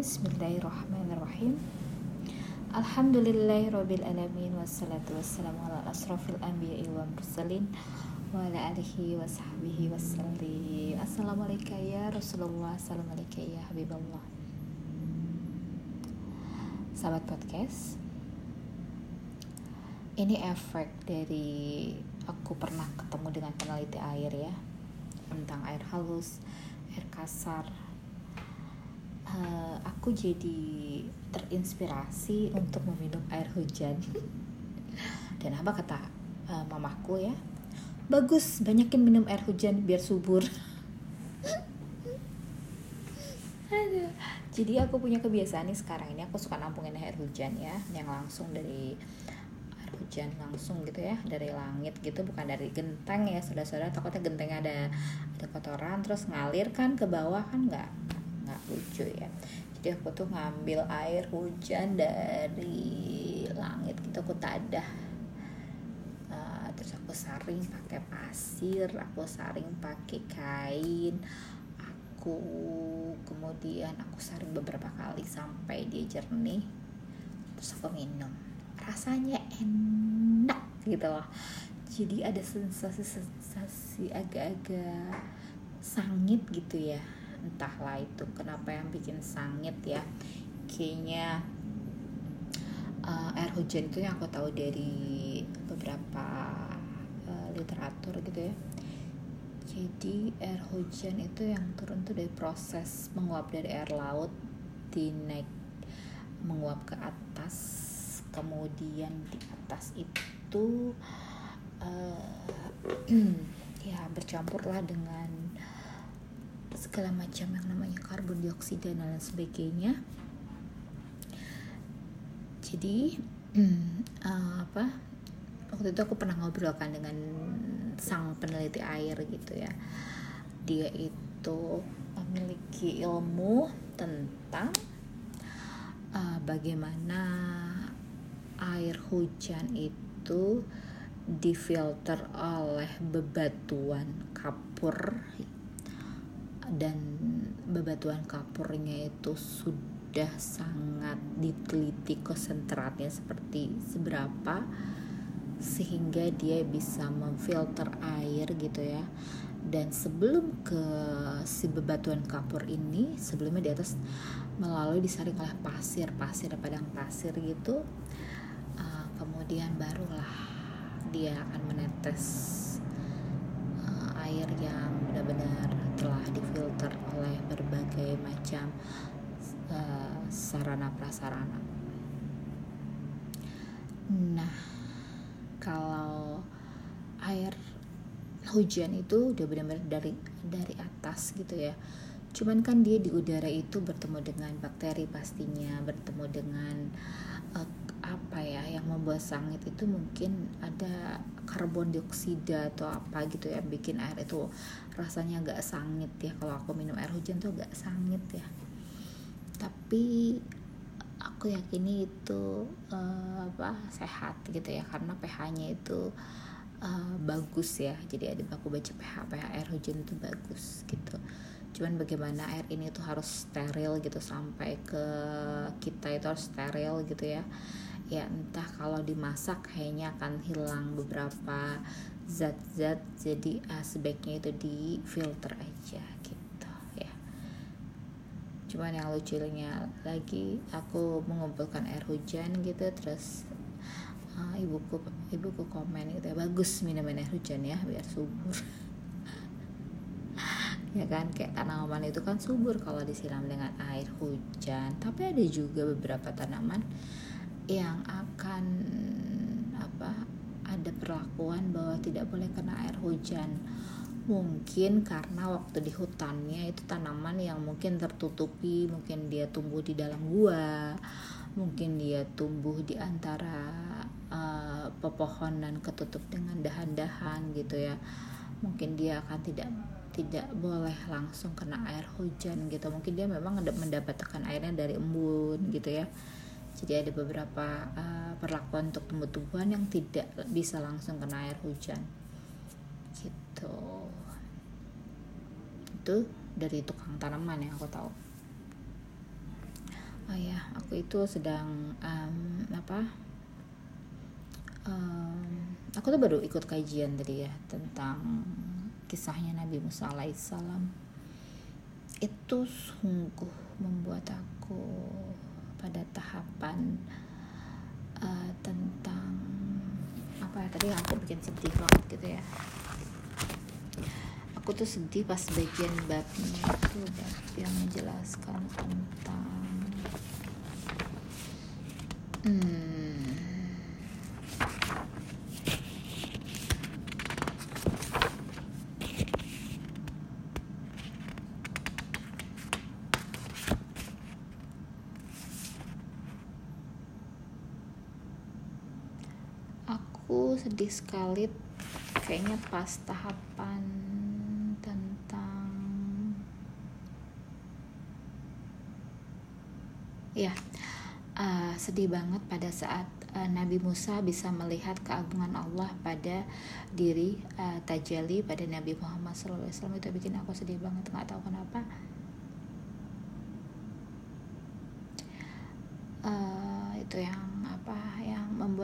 Bismillahirrahmanirrahim. Wassalatu wassalamu ala asrafil wa mursalin Wa ala alihi wa sahbihi Assalamualaikum ya Rasulullah. Assalamualaikum ya Habibullah. Sahabat podcast Ini efek dari Aku pernah ketemu dengan peneliti air ya Tentang air halus Air kasar uh, aku jadi terinspirasi untuk meminum air hujan. Dan apa kata uh, mamaku ya? Bagus banyakin minum air hujan biar subur. Jadi aku punya kebiasaan nih sekarang ini aku suka nampungin air hujan ya yang langsung dari air hujan langsung gitu ya dari langit gitu bukan dari genteng ya saudara-saudara takutnya gentengnya ada ada kotoran terus ngalir kan ke bawah kan nggak nggak lucu ya. Jadi aku tuh ngambil air hujan dari langit gitu aku tadah. Uh, terus aku saring pakai pasir aku saring pakai kain aku kemudian aku saring beberapa kali sampai dia jernih terus aku minum. Rasanya enak gitu loh. Jadi ada sensasi-sensasi agak-agak sangit gitu ya entahlah itu kenapa yang bikin sangit ya. Kayaknya uh, air hujan itu yang aku tahu dari beberapa uh, literatur gitu ya. Jadi air hujan itu yang turun tuh dari proses menguap dari air laut dinaik menguap ke atas kemudian di atas itu uh, ya bercampurlah dengan segala macam yang namanya karbon dioksida dan lain sebagainya. Jadi uh, apa waktu itu aku pernah ngobrolkan dengan sang peneliti air gitu ya. Dia itu memiliki ilmu tentang uh, bagaimana air hujan itu difilter oleh bebatuan kapur dan bebatuan kapurnya itu sudah sangat diteliti konsentratnya seperti seberapa sehingga dia bisa memfilter air gitu ya. Dan sebelum ke si bebatuan kapur ini sebelumnya di atas melalui disaring oleh pasir pasir padang pasir gitu uh, kemudian barulah dia akan menetes uh, air yang benar-benar telah oleh berbagai macam uh, sarana prasarana. Nah, kalau air hujan itu udah benar-benar dari dari atas gitu ya. Cuman kan dia di udara itu bertemu dengan bakteri pastinya, bertemu dengan uh, apa ya yang membuat sangit itu mungkin ada karbon dioksida atau apa gitu ya bikin air itu rasanya agak sangit ya. Kalau aku minum air hujan tuh agak sangit ya. Tapi aku yakini itu uh, apa sehat gitu ya karena pH-nya itu uh, bagus ya. Jadi ada aku baca pH pH air hujan itu bagus gitu cuman bagaimana air ini tuh harus steril gitu sampai ke kita itu harus steril gitu ya. Ya entah kalau dimasak kayaknya akan hilang beberapa zat-zat jadi uh, sebaiknya itu di filter aja gitu ya. Cuman yang lucunya lagi aku mengumpulkan air hujan gitu terus uh, ibuku ibuku komen gitu ya bagus minum air hujan ya biar subur ya kan kayak tanaman itu kan subur kalau disiram dengan air hujan. Tapi ada juga beberapa tanaman yang akan apa ada perlakuan bahwa tidak boleh kena air hujan. Mungkin karena waktu di hutannya itu tanaman yang mungkin tertutupi mungkin dia tumbuh di dalam gua mungkin dia tumbuh di antara uh, pepohonan ketutup dengan dahan-dahan gitu ya. Mungkin dia akan tidak tidak boleh langsung kena air hujan gitu. Mungkin dia memang mendapatkan airnya dari embun gitu ya. Jadi ada beberapa uh, perlakuan untuk tumbuh-tumbuhan yang tidak bisa langsung kena air hujan. Gitu. Itu dari tukang tanaman yang aku tahu. Oh ya aku itu sedang um, apa um, aku tuh baru ikut kajian tadi ya tentang kisahnya Nabi Musa alaihissalam. Itu sungguh membuat aku pada tahapan uh, tentang apa ya tadi aku bikin sedih banget gitu ya. Aku tuh sedih pas bagian babnya itu bab yang menjelaskan tentang hmm, sedih sekali kayaknya pas tahapan tentang ya uh, sedih banget pada saat uh, Nabi Musa bisa melihat keagungan Allah pada diri uh, Tajali pada Nabi Muhammad SAW itu bikin aku sedih banget nggak tahu kenapa. Uh, itu yang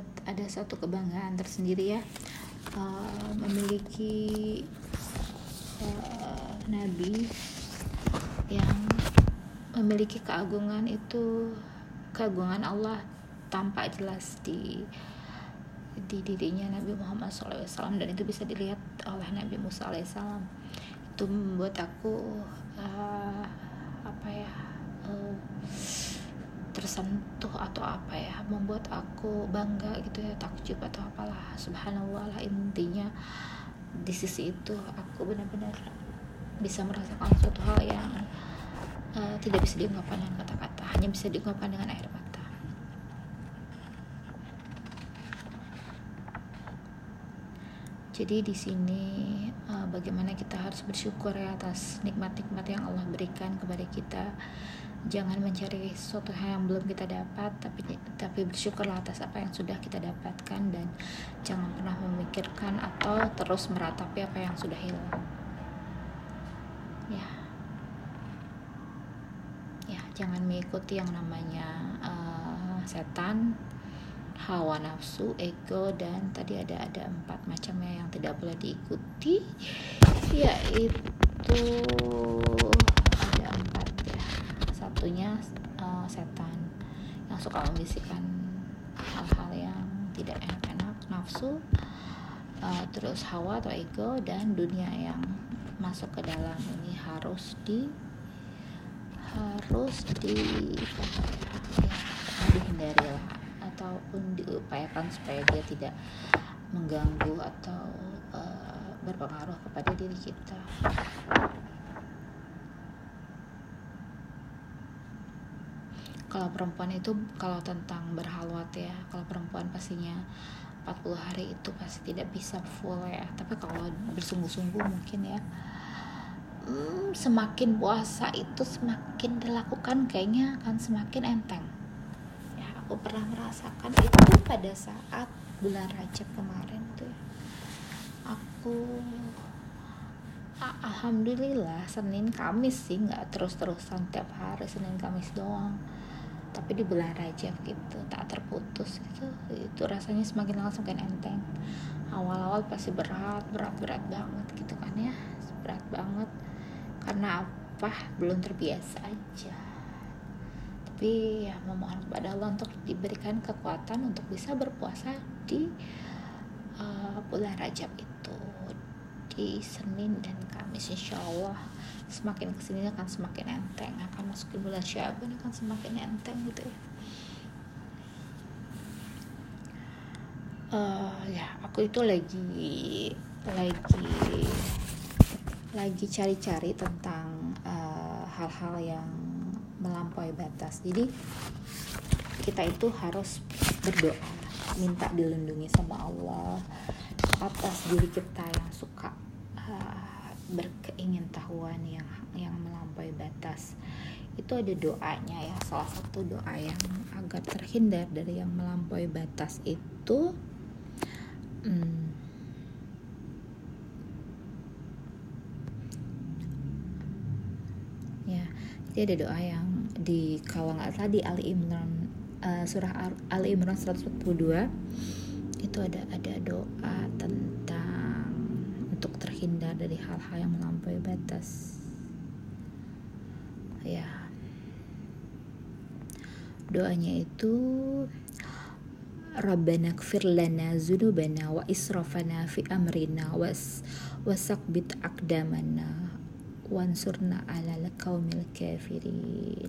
membuat ada satu kebanggaan tersendiri ya. Uh, memiliki uh, nabi yang memiliki keagungan itu keagungan Allah tampak jelas di di dirinya Nabi Muhammad SAW dan itu bisa dilihat oleh Nabi Musa SAW itu membuat aku uh, apa ya uh, tersentuh atau apa ya membuat aku bangga gitu ya takjub atau apalah. Subhanallah lah intinya di sisi itu aku benar-benar bisa merasakan suatu hal yang uh, tidak bisa diungkapkan dengan kata-kata hanya bisa diungkapkan dengan air mata. Jadi di sini uh, bagaimana kita harus bersyukur ya atas nikmat-nikmat yang Allah berikan kepada kita jangan mencari sesuatu yang belum kita dapat tapi tapi bersyukurlah atas apa yang sudah kita dapatkan dan jangan pernah memikirkan atau terus meratapi apa yang sudah hilang. Ya. Ya jangan mengikuti yang namanya uh, setan hawa nafsu ego dan tadi ada ada empat macamnya yang tidak boleh diikuti yaitu ya satunya uh, setan yang suka membisikkan hal-hal yang tidak enak-enak nafsu uh, terus hawa atau ego dan dunia yang masuk ke dalam ini harus di harus di ya, dihindari lah ataupun diupayakan supaya dia tidak mengganggu atau uh, berpengaruh kepada diri kita. Kalau perempuan itu kalau tentang berhalwat ya, kalau perempuan pastinya 40 hari itu pasti tidak bisa full ya. Tapi kalau bersungguh-sungguh mungkin ya. Hmm, semakin puasa itu semakin dilakukan kayaknya akan semakin enteng. Ya aku pernah merasakan itu pada saat bulan Rajab kemarin tuh aku alhamdulillah Senin Kamis sih nggak terus-terusan tiap hari Senin Kamis doang tapi di bulan Rajab gitu tak terputus gitu. Itu rasanya semakin lama semakin enteng. Awal-awal pasti berat berat berat banget gitu kan ya. Berat banget. Karena apa? Belum terbiasa aja. Tapi ya memohon kepada Allah untuk diberikan kekuatan untuk bisa berpuasa di uh, bulan Rajab itu. Di Senin dan Kamis insya Allah semakin ke sini akan semakin enteng. Akan masuk ke bulan Syaban akan semakin enteng gitu ya. Uh, ya aku itu lagi lagi lagi cari-cari tentang hal-hal uh, yang melampaui batas. Jadi kita itu harus berdoa minta dilindungi sama Allah atas diri kita yang suka uh, berkeingin tahuan yang yang melampaui batas. Itu ada doanya ya salah satu doa yang agar terhindar dari yang melampaui batas itu. Hmm, Jadi ada doa yang di kalau nggak salah di Ali Imran uh, surah Ali Imran 142 itu ada ada doa tentang terhindar dari hal-hal yang melampaui batas. Ya. Doanya itu Rabbana kfir lana zunubana wa israfana fi amrina was wasakbit akdamana wansurna ala kaumil kafirin.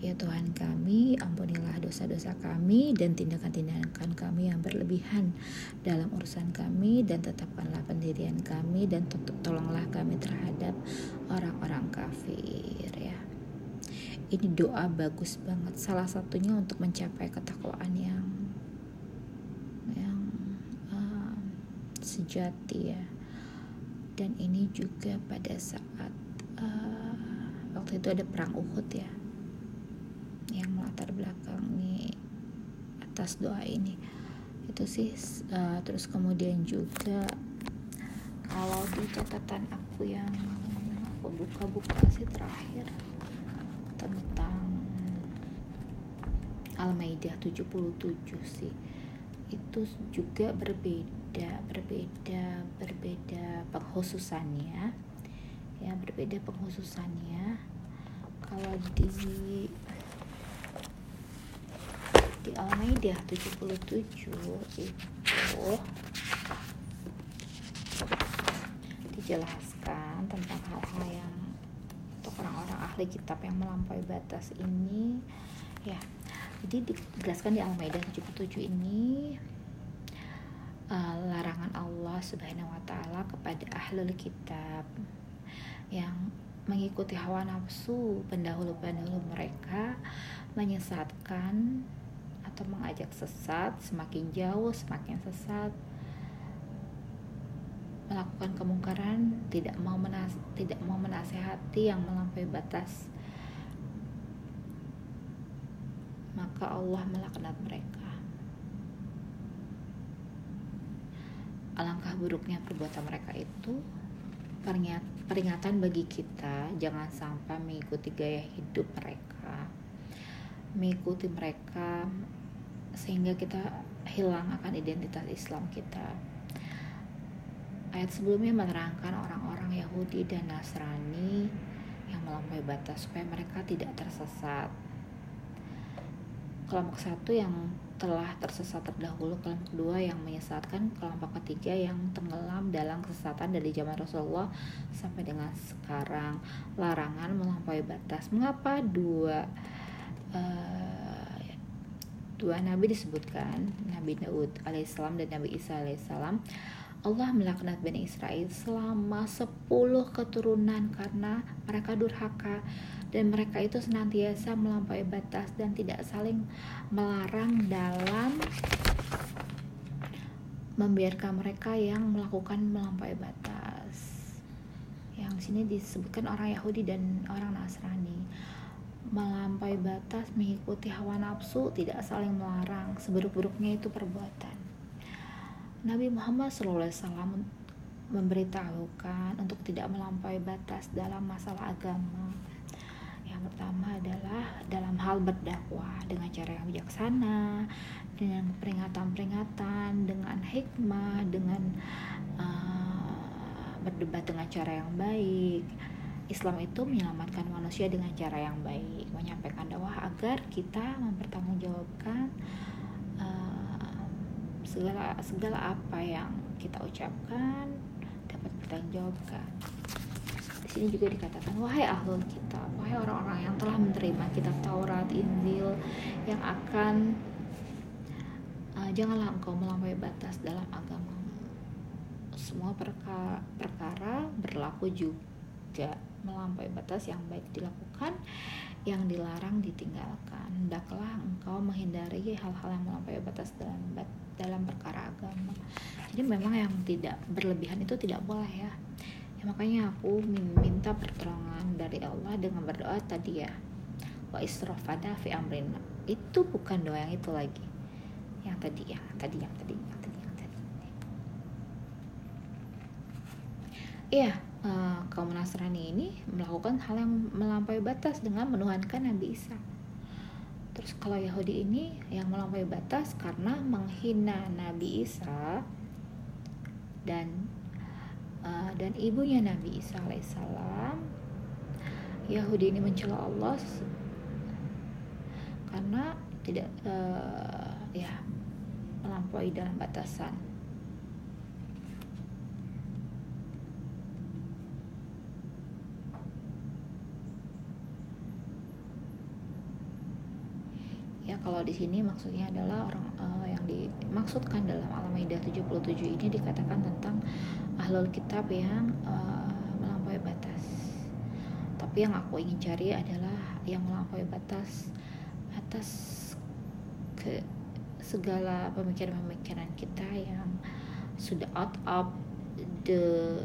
Ya Tuhan kami ampunilah dosa-dosa kami dan tindakan-tindakan kami yang berlebihan dalam urusan kami dan tetapkanlah pendirian kami dan tolonglah kami terhadap orang-orang kafir ya. Ini doa bagus banget salah satunya untuk mencapai ketakwaan yang sejati ya. Dan ini juga pada saat uh, waktu itu ada perang Uhud ya yang melatar belakangi atas doa ini. Itu sih uh, terus kemudian juga kalau di catatan aku yang aku buka-buka sih terakhir tentang Al-Maidah 77 sih. Itu juga berbeda berbeda berbeda pengkhususannya ya berbeda pengkhususannya kalau di di Al-Maidah 77 itu dijelaskan tentang hal-hal yang untuk orang-orang ahli kitab yang melampaui batas ini. Ya jadi dijelaskan di Al-Maidah 77 ini uh, larangan Allah Subhanahu wa taala kepada ahlul kitab yang mengikuti hawa nafsu pendahulu-pendahulu mereka menyesatkan atau mengajak sesat semakin jauh semakin sesat melakukan kemungkaran tidak mau menas tidak mau menasehati yang melampaui batas. Maka Allah melaknat mereka. Alangkah buruknya perbuatan mereka itu peringatan bagi kita jangan sampai mengikuti gaya hidup mereka. Mengikuti mereka sehingga kita hilang akan identitas Islam kita. Ayat sebelumnya menerangkan orang-orang Yahudi dan Nasrani yang melampaui batas supaya mereka tidak tersesat kelompok satu yang telah tersesat terdahulu kelompok kedua yang menyesatkan kelompok ketiga yang tenggelam dalam kesesatan dari zaman Rasulullah sampai dengan sekarang. Larangan melampaui batas. Mengapa dua uh, dua nabi disebutkan? Nabi Daud alaihissalam dan Nabi Isa alaihissalam. Allah melaknat Bani Israel selama 10 keturunan karena mereka durhaka dan mereka itu senantiasa melampaui batas dan tidak saling melarang dalam membiarkan mereka yang melakukan melampaui batas. Yang sini disebutkan orang Yahudi dan orang Nasrani melampaui batas mengikuti hawa nafsu tidak saling melarang seburuk-buruknya itu perbuatan. Nabi Muhammad SAW memberitahukan untuk tidak melampaui batas dalam masalah agama pertama adalah dalam hal berdakwah dengan cara yang bijaksana, dengan peringatan-peringatan, dengan hikmah, dengan uh, berdebat dengan cara yang baik. Islam itu menyelamatkan manusia dengan cara yang baik, menyampaikan dakwah agar kita mempertanggungjawabkan uh, segala segala apa yang kita ucapkan dapat bertanggungjawabkan sini juga dikatakan wahai ahlul kitab wahai orang-orang yang telah menerima kitab Taurat Injil yang akan uh, janganlah engkau melampaui batas dalam agama. Semua perkara, perkara berlaku juga melampaui batas yang baik dilakukan yang dilarang ditinggalkan. Hendaklah engkau menghindari hal-hal yang melampaui batas dalam dalam perkara agama. Jadi memang yang tidak berlebihan itu tidak boleh ya ya makanya aku minta pertolongan dari Allah dengan berdoa tadi ya. Wa isrofana fi amrina itu bukan doa yang itu lagi. Yang tadi yang tadi yang tadi yang tadi yang tadi. Iya uh, kaum Nasrani ini melakukan hal yang melampaui batas dengan menuhankan Nabi Isa. Terus kalau Yahudi ini yang melampaui batas karena menghina Nabi Isa dan uh, dan ibunya Nabi Isa alaihissalam. Yahudi ini mencela Allah karena tidak uh, ya melampaui dalam batasan ya kalau di sini maksudnya adalah orang uh, yang dimaksudkan dalam Al-Maidah 77 ini dikatakan tentang ahlul kitab yang uh, melampaui batas. Tapi yang aku ingin cari adalah yang melampaui batas atas ke segala pemikiran-pemikiran kita yang sudah out of the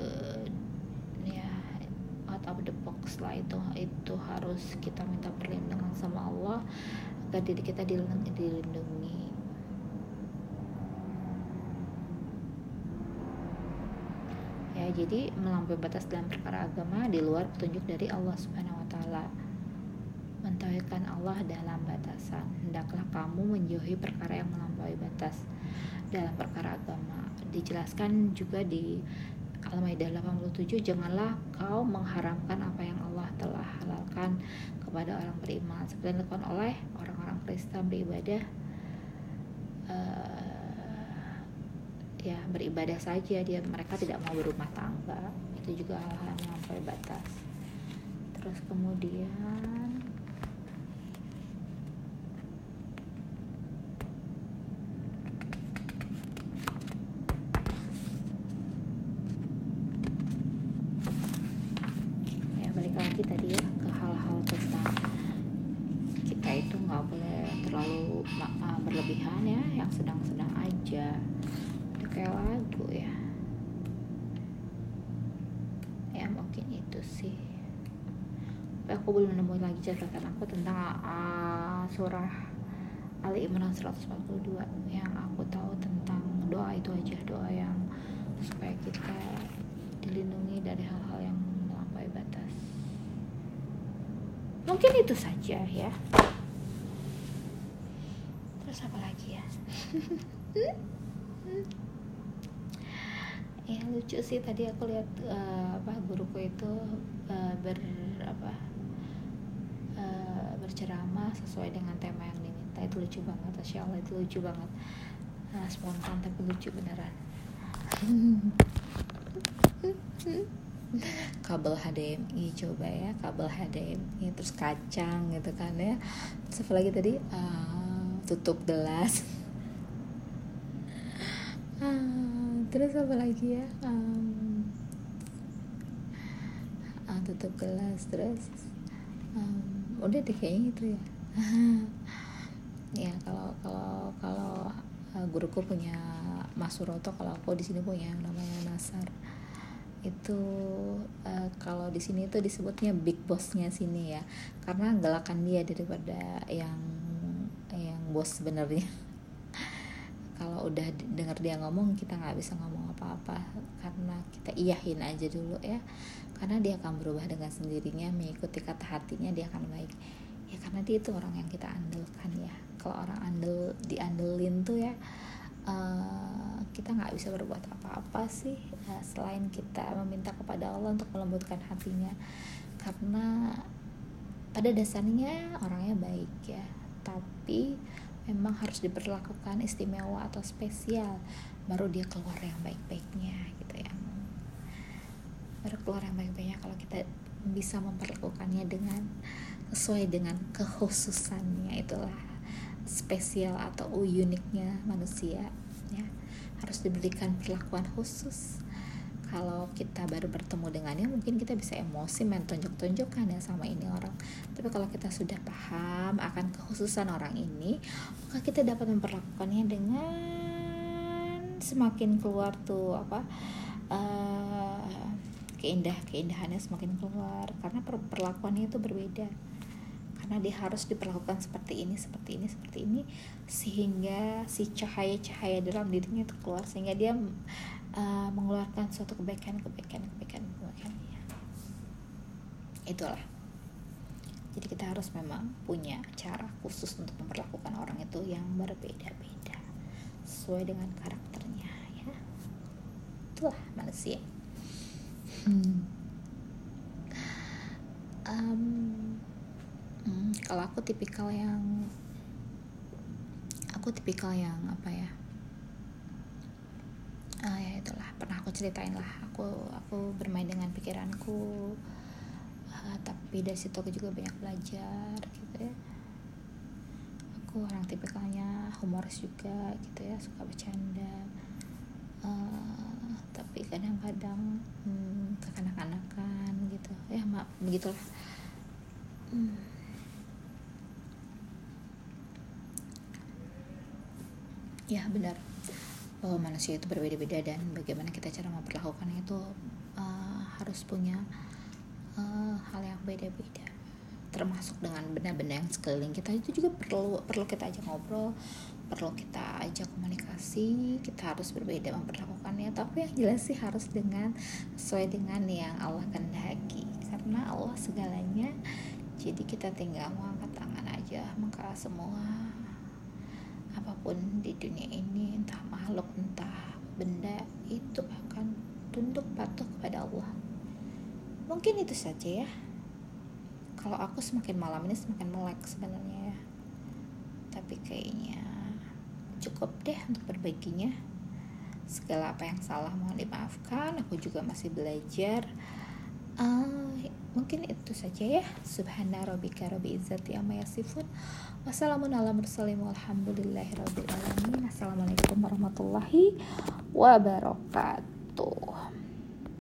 ya out of the box lah itu itu harus kita minta perlindungan sama Allah agar diri kita dilindungi ya. Jadi melampaui batas dalam perkara agama di luar petunjuk dari Allah Subhanahu wa taala. Mentauhidkan Allah dalam batasan. Hendaklah kamu menjauhi perkara yang melampaui batas dalam perkara agama. Dijelaskan juga di Al-Maidah 87 janganlah kau mengharamkan apa yang Allah telah halalkan kepada orang beriman. Seperti yang dilakukan oleh orang-orang Kristen beribadah uh, ya beribadah saja. Dia mereka tidak mau berumah tangga. Itu juga hal-hal yang melampaui batas. Terus kemudian aku belum menemui lagi catatan aku tentang uh, surah Ali Imran 142 yang aku tahu tentang doa itu aja doa yang supaya kita dilindungi dari hal-hal yang melampaui batas. Mungkin itu saja ya. Terus apa lagi ya? Ya lucu sih tadi aku lihat uh, apa guruku itu uh, ber apa berceramah sesuai dengan tema yang diminta. Itu lucu banget Masya Allah itu lucu banget. Nah, spontan tapi lucu beneran. Kabel HDMI coba ya kabel HDMI terus kacang gitu kan ya. Terus lagi tadi? Uh, tutup gelas. Uh, terus apa lagi ya? Um, uh, tutup gelas terus um, udah deh kayaknya gitu ya. Ya kalau kalau kalau uh, guruku punya Mas Suroto kalau aku di sini punya namanya Nasar. Itu uh, kalau di sini itu disebutnya big bossnya sini ya. Karena galakan dia daripada yang yang bos sebenarnya kalau udah dengar dia ngomong kita nggak bisa ngomong apa-apa. Karena kita iyahin aja dulu ya. Karena dia akan berubah dengan sendirinya mengikuti kata hatinya dia akan baik. Ya karena dia itu orang yang kita andalkan ya. Kalau orang andel diandelin tuh ya uh, kita nggak bisa berbuat apa-apa sih ya, selain kita meminta kepada Allah untuk melembutkan hatinya. Karena pada dasarnya orangnya baik ya. Tapi memang harus diperlakukan istimewa atau spesial baru dia keluar yang baik-baiknya gitu ya. Baru keluar yang baik-baiknya kalau kita bisa memperlakukannya dengan sesuai dengan kekhususannya itulah spesial atau uniknya manusia ya. Harus diberikan perlakuan khusus kalau kita baru bertemu dengannya mungkin kita bisa emosi main tonjok-tonjokan ya sama ini orang. Tapi kalau kita sudah paham akan kekhususan orang ini maka kita dapat memperlakukannya dengan semakin keluar tuh apa uh, keindah keindahannya semakin keluar. Karena per perlakuannya itu berbeda. Karena dia harus diperlakukan seperti ini seperti ini seperti ini sehingga si cahaya-cahaya dalam dirinya itu keluar sehingga dia uh, mengeluarkan suatu kebaikan kebaikan kebaikan kebaikan itulah. Jadi kita harus memang punya cara khusus untuk memperlakukan orang itu yang berbeda-beda sesuai dengan karakternya ya. Itulah manusia. Hmm. um, hmm, kalau aku tipikal yang aku tipikal yang apa ya uh, ya itulah. Pernah aku ceritain lah. Aku aku bermain dengan pikiranku. Uh, tapi dari situ aku juga banyak belajar gitu ya. Aku orang tipikalnya humoris juga gitu ya. Suka bercanda. Uh, tapi kadang-kadang hmm, kekanak-kanakan gitu. Ya mak begitulah. Hmm. ya benar bahwa manusia itu berbeda-beda dan bagaimana kita cara memperlakukannya itu uh, harus punya uh, hal yang beda-beda. Termasuk dengan benda-benda yang sekeliling kita itu juga perlu perlu kita ajak ngobrol perlu kita ajak komunikasi kita harus berbeda memperlakukannya. Tapi yang jelas sih harus dengan sesuai dengan yang Allah kehendaki. Karena Allah segalanya jadi kita tinggal mengangkat tangan aja maka semua apa pun di dunia ini entah makhluk entah benda itu akan tunduk patuh kepada Allah. Mungkin itu saja ya. Kalau aku semakin malam ini semakin melek sebenarnya ya. Tapi kayaknya cukup deh untuk perbaikinya. Segala apa yang salah mohon dimaafkan. Aku juga masih belajar. Uh, mungkin itu saja ya. Subhana rabbika rabbi izzati amma yasifun. Wassalamualaikum warahmatullahi wabarakatuh